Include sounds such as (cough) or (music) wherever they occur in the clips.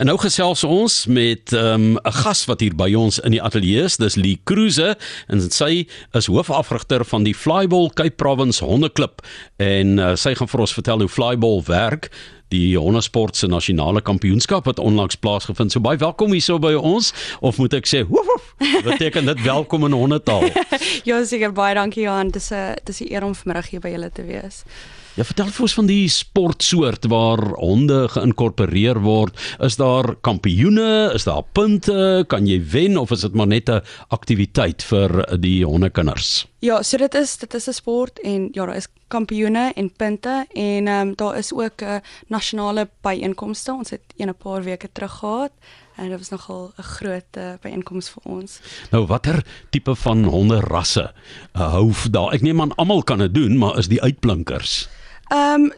En nou gesels ons met ehm, 'n um, gas wat hier by ons in die ateljee is. Dis Lee Cruise en sy is hoofafrigter van die Flyball Cape Province Hondeklub en uh, sy gaan vir ons vertel hoe Flyball werk, die hondesport se nasionale kampioenskap wat onlangs plaasgevind. So baie welkom hier so by ons of moet ek sê woef woef. Beteken dit welkom in hondetaal? (laughs) ja, seker baie dankie Johan. Dis 'n dis 'n eer om vanmiddag hier by julle te wees. Ja, vertel vir ons van die sportsoort waar honde geïnkorporeer word. Is daar kampioene? Is daar punte? Kan jy wen of is dit maar net 'n aktiwiteit vir die hondekinders? Ja, so dit is dit is 'n sport en ja, daar is kampioene en punte en ehm um, daar is ook 'n uh, nasionale byeenkomste. Ons het een 'n paar weke terug gehad en dit was nogal 'n groot uh, byeenkoms vir ons. Nou watter tipe van honderasse uh, hou daar? Ek neem aan almal kan dit doen, maar is die uitblinkers? Ehm um,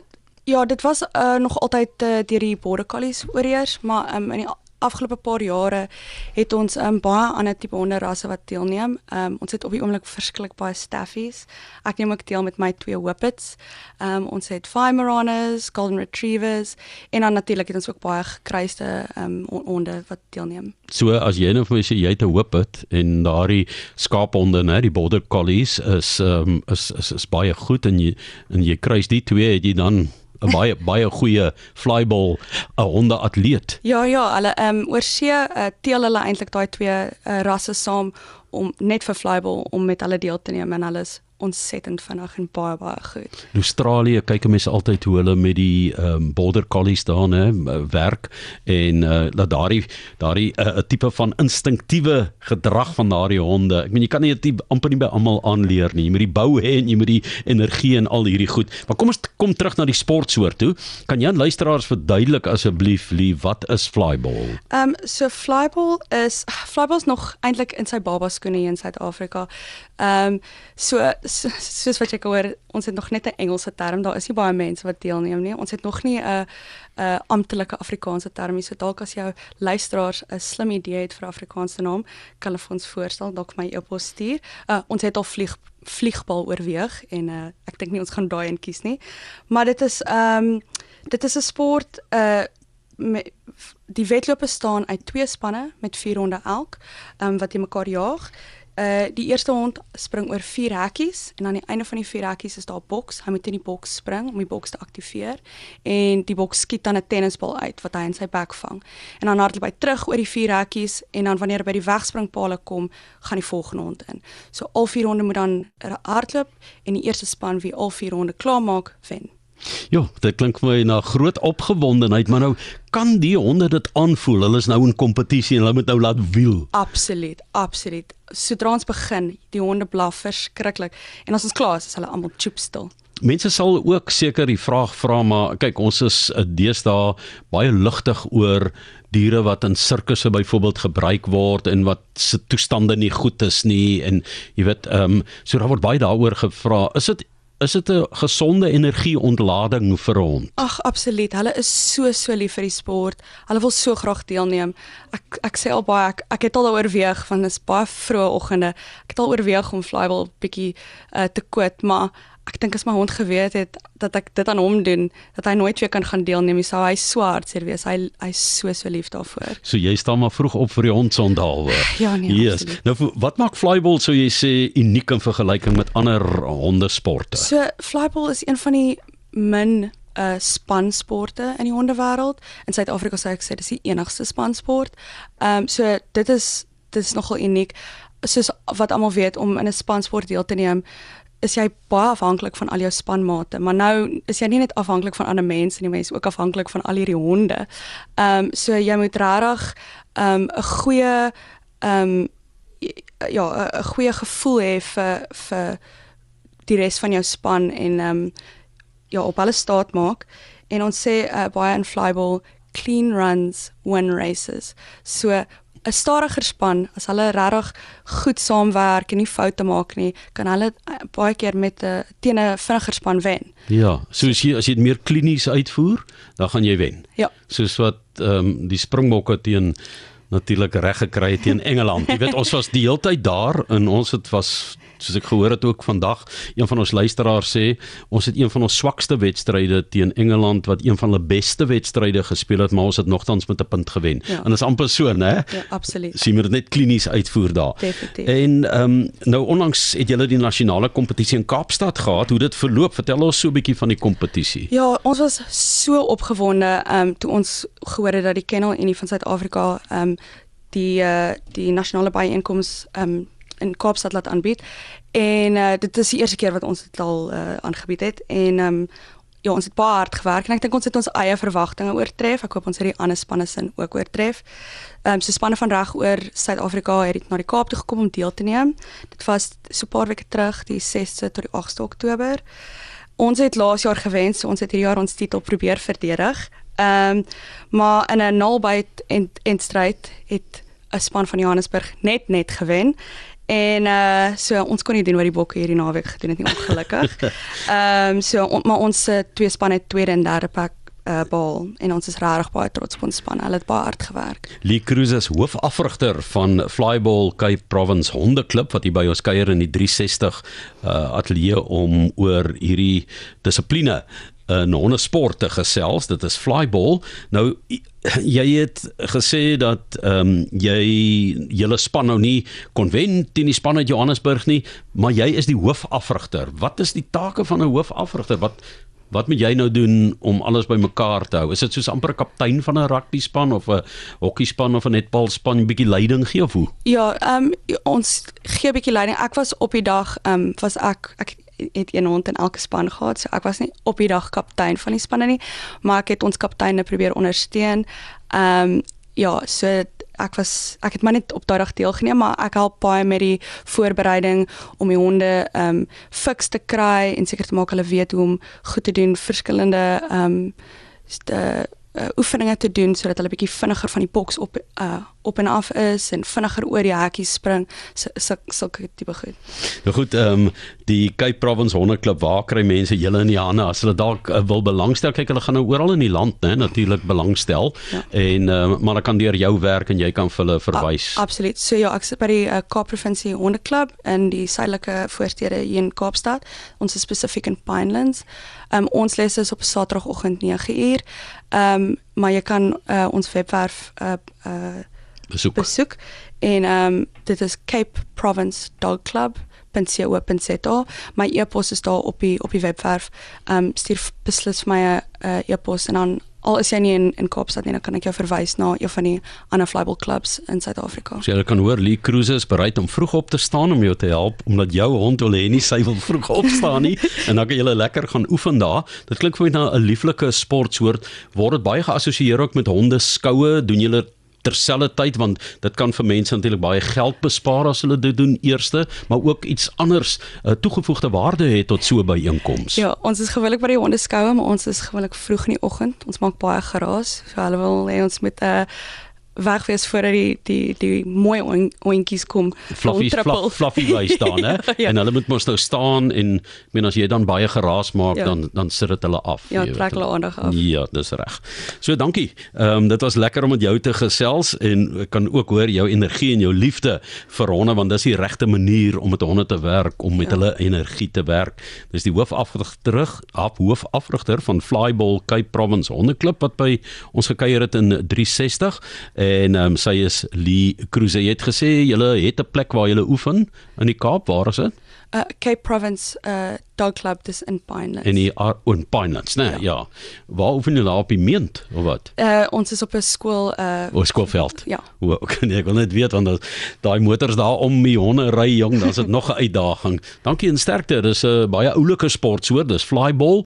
ja, dit was uh, nog altyd uh, deur die border collies oorheers, maar um, in die afgelope paar jare het ons um, baie ander tipe honderrasse wat deelneem. Um, ons het op die oomblik verskriklik baie staffies. Ek neem ook deel met my twee whippets. Um, ons het Weimaraners, Golden Retrievers en dan natuurlik het ons ook baie gekruiste um, honde wat deelneem. So as jy nou vir my sê jy het 'n whippet en daardie skaaphonde, né, die border collies is um, is, is is baie goed en jy en jy kruis die twee het jy dan 'n baie baie goeie flyball 'n honde atleet. Ja ja, hulle ehm um, oor see uh, teel hulle eintlik daai twee uh, rasse saam om net vir flyball om met hulle deel te neem en hulle is ontsettend vinnig en baie baie goed. In Australië kyk mense altyd hoe hulle met die um, border collies daar nê werk en uh, dat daardie daardie 'n uh, tipe van instinktiewe gedrag van daardie honde. Ek meen jy kan nie dit amper nie by almal aanleer nie. Jy moet die bou hê en jy moet die energie en al hierdie goed. Maar kom ons kom terug na die sportsoort toe. Kan jy aan luisteraars verduidelik asseblief lief wat is flyball? Ehm um, so flyball is flyball is nog eintlik in sy baba skoene in Suid-Afrika. Ehm um, so (laughs) soos wat jy hoor, ons het nog net 'n Engelse term. Daar is nie baie mense wat deelneem nie. Ons het nog nie 'n 'n amptelike Afrikaanse term nie. So dalk as jou luisteraars 'n slim idee het vir Afrikaanse naam, kan hulle vir ons voorstel, dalk my e-pos stuur. Uh, ons het al vlieg vliegbal oorweeg en uh, ek dink nie ons gaan daai een kies nie. Maar dit is ehm um, dit is 'n sport uh met die wedlope staan uit twee spanne met 4 ronde elk, ehm um, wat jy mekaar jaag. Uh die eerste hond spring oor vier hekkies en aan die einde van die vier hekkies is daar 'n boks. Hy moet in die boks spring om die boks te aktiveer en die boks skiet dan 'n tennisbal uit wat hy in sy bek vang. En dan hardloop hy terug oor die vier hekkies en dan wanneer hy by die wegspringpale kom, gaan die volgende hond in. So al vier honde moet dan hardloop en die eerste span wie al vier honde klaarmaak, wen. Ja, dit klink vir my na groot opgewondenheid, maar nou kan die honde dit aanvoel. Hulle is nou in kompetisie en hulle moet nou laat wiel. Absoluut, absoluut. Sodra ons begin, die honde blaf verskriklik en as ons klaar is, is hulle almal choop stil. Mense sal ook seker die vraag vra maar kyk ons is eh, deesdae baie ligtig oor diere wat in sirkusse byvoorbeeld gebruik word en wat se toestande nie goed is nie en jy weet ehm um, so daar word baie daaroor gevra is dit is dit 'n gesonde energieontlading vir 'n hond? Ag, absoluut. Hulle is so so lief vir die sport. Hulle wil so graag deelneem. Ek ek sê al baie ek, ek het al oorweeg van dis baie vroeë oggende. Ek het al oorweeg om flyball bietjie uh, te kwit, maar ek dink as my hond geweet het dat ek dit aan hom doen, dat hy nooit weer kan gaan deelneem nie, sou hy swart seer wees. Hy hy's so so lief daarvoor. So jy staan maar vroeg op vir die hond sondalwe. (laughs) Ja nee. Yes. Nou wat maak flyball sou jy sê uniek in vergelyking met ander hondesporte? So flyball is een van die min uh spansporte in die hondewêreld. In Suid-Afrika sou ek sê dis die enigste spansport. Ehm um, so dit is dit is nogal uniek soos wat almal weet om in 'n spansport deel te neem is jy baie afhanklik van al jou spanmate, maar nou is jy nie net afhanklik van ander mense nie, mense ook afhanklik van al hierdie honde. Ehm um, so jy moet regtig ehm um, 'n goeie ehm um, ja, 'n goeie gevoel hê vir vir die res van jou span en ehm um, ja, op alles staat maak. En ons sê uh, baie in flyball clean runs win races. So 'n stadiger span, as hulle regtig goed saamwerk en nie foute maak nie, kan hulle eh, baie keer met 'n uh, teen 'n vinniger span wen. Ja, so as jy as jy dit meer klinies uitvoer, dan gaan jy wen. Ja. Soos wat ehm um, die Springbokke teen natuurlik reg gekry teen Engeland. Jy weet ons was die hele tyd daar en ons het was soos ek gehoor het ook vandag een van ons luisteraars sê ons het een van ons swakste wedstryde teen Engeland wat een van hulle beste wedstryde gespeel het maar ons het nogtans met 'n punt gewen. Ja. En dit is amper so, né? Ja, absoluut. Sien maar dit net klinies uitvoer daar. Definitief. En ehm um, nou onlangs het julle die nasionale kompetisie in Kaapstad gehad. Hoe dit verloop? Vertel ons so 'n bietjie van die kompetisie. Ja, ons was so opgewonde ehm um, toe ons gehoor het dat die Kennel Unie van Suid-Afrika ehm um, die uh, die nasionale byeenkoms ehm um, in Kaapstad laat aanbied. En uh, dit is die eerste keer wat ons dit al uh, aangebied het en ehm um, ja, ons het baie hard gewerk en ek dink ons het ons eie verwagtinge oortref. Ek hoop ons het die ander spanne sin ook oortref. Ehm um, so spanne van reg oor Suid-Afrika het na die Kaap toe gekom om deel te neem. Dit was so 'n paar weke terug, die 6de tot die 8de Oktober. Ons het laas jaar gewen, so ons het hierdie jaar ons titel probeer verdedig. Ehm um, maar in 'n nalbyt en en stryd het 'n span van Johannesburg net net gewen. En uh so ons kon nie doen wat die bokke hierdie naweek gedoen het nie ongelukkig. (laughs) Ehm um, so on, maar ons uh, twee spanne het tweede en derde plek uh bal en ons is regtig baie trots op ons span. Hulle het baie hard gewerk. Lee Cruz is hoofafrigter van Flyball Cape Province Hondeklub wat hier by ons kuier in die 360 uh ateljee om oor hierdie dissipline in hondesport te gesels. Dit is flyball. Nou (clears throat) jy het gesê dat ehm um, jy julle span nou nie kon wen teen die span uit Johannesburg nie, maar jy is die hoofafrigter. Wat is die take van 'n hoofafrigter? Wat wat moet jy nou doen om alles bymekaar te hou? Is dit soos amper 'n kaptein van 'n rugby span of 'n hokkie span of 'n netbal span 'n bietjie leiding gee of hoe? Ja, ehm um, ons gee 'n bietjie leiding. Ek was op die dag ehm um, was ek ek het een hond in elke span gehad. So ek was nie op die dag kaptein van die spanne nie, maar ek het ons kapteine probeer ondersteun. Ehm um, ja, so ek was ek het maar net op daai dag deelgeneem, maar ek help baie met die voorbereiding om die honde ehm um, fiks te kry en seker te maak hulle weet hoe om goed te doen verskillende ehm um, uh, oefeninge te doen sodat hulle bietjie vinniger van die boks op uh, op en af is en vinniger oor die hekkies spring sulke tipe goed. Nou goed, ehm um, die Cape Province Hondeklub, waar kry mense julle in die hande as hulle dalk uh, wil belangstel? Kyk, hulle gaan nou oral in die land, né, natuurlik belangstel. Ja. En ehm um, maar hulle kan deur jou werk en jy kan vir hulle verwys. A, absoluut. So ja, ek sit by die uh, Cape Province Hondeklub in die suidelike voorstede hier in Kaapstad. Ons is spesifiek in Pinelands. Ehm um, ons les is op Saterdagoggend 9uur. Ehm um, maar jy kan uh, ons webwerf uh, uh besoek. besoek en ehm um, dit is Cape Province Dog Club .co.za my e-pos is daar op die op die webwerf ehm um, stuur beslis vir my 'n uh, e-pos en dan al is jy nie in in Kaapstad nie dan kan ek jou verwys na een van die ander flyball clubs in Suid-Afrika. So jy kan hoor Lee Cruise is bereid om vroeg op te staan om jou te help omdat jou hond wil hê nie sy wil vroeg opstaan nie (laughs) en dan kan jy lekker gaan oefen daar. Dit klink vir my na 'n lieflike sportsoort. Word dit baie geassosieer ook met honde skoue? Doen julle terselfdertyd want dit kan vir mense natuurlik baie geld bespaar as hulle dit doen eerste, maar ook iets anders uh, toegevoegde waarde het tot so by inkomste. Ja, ons is gewoonlik by die hondeskoue, maar ons is gewoonlik vroeg in die oggend. Ons maak baie geraas. So hulle wil hê ons met 'n uh, weg wees voordat die die die mooi oentjies kom. Fluffy fluffy wys staan hè? (laughs) Ja, ja. en hulle moet mos nou staan en ek meen as jy dan baie geraas maak ja. dan dan sit dit hulle af ja trek hulle aandag af. Ja dis reg. So dankie. Ehm um, dit was lekker om met jou te gesels en ek kan ook hoor jou energie en jou liefde vir honde want dis die regte manier om met honde te werk om met ja. hulle energie te werk. Dis die hoofafrigter terug af hoofafrigter van Flyball Cape Province hondeklub wat by ons gekuier het in 360 en um, sy is Lee Cruise. Jy het gesê jy het 'n plek waar jy oefen in die Kaap. Waar is dit? Uh, Cape Province uh, Dog Club dis in Pinelands. In die uh, in Pinelands, nee, ja. ja. Waar oefen julle op die meent of wat? Uh, ons is op 'n skool uh O, skoolveld. Ja. O, (laughs) okay, nee, ek wil net weet want daai motors daar om die honde ry jong, dan's dit (laughs) nog 'n uitdaging. Dankie en sterkte. Dis 'n uh, baie oulike sport soort. Dis flyball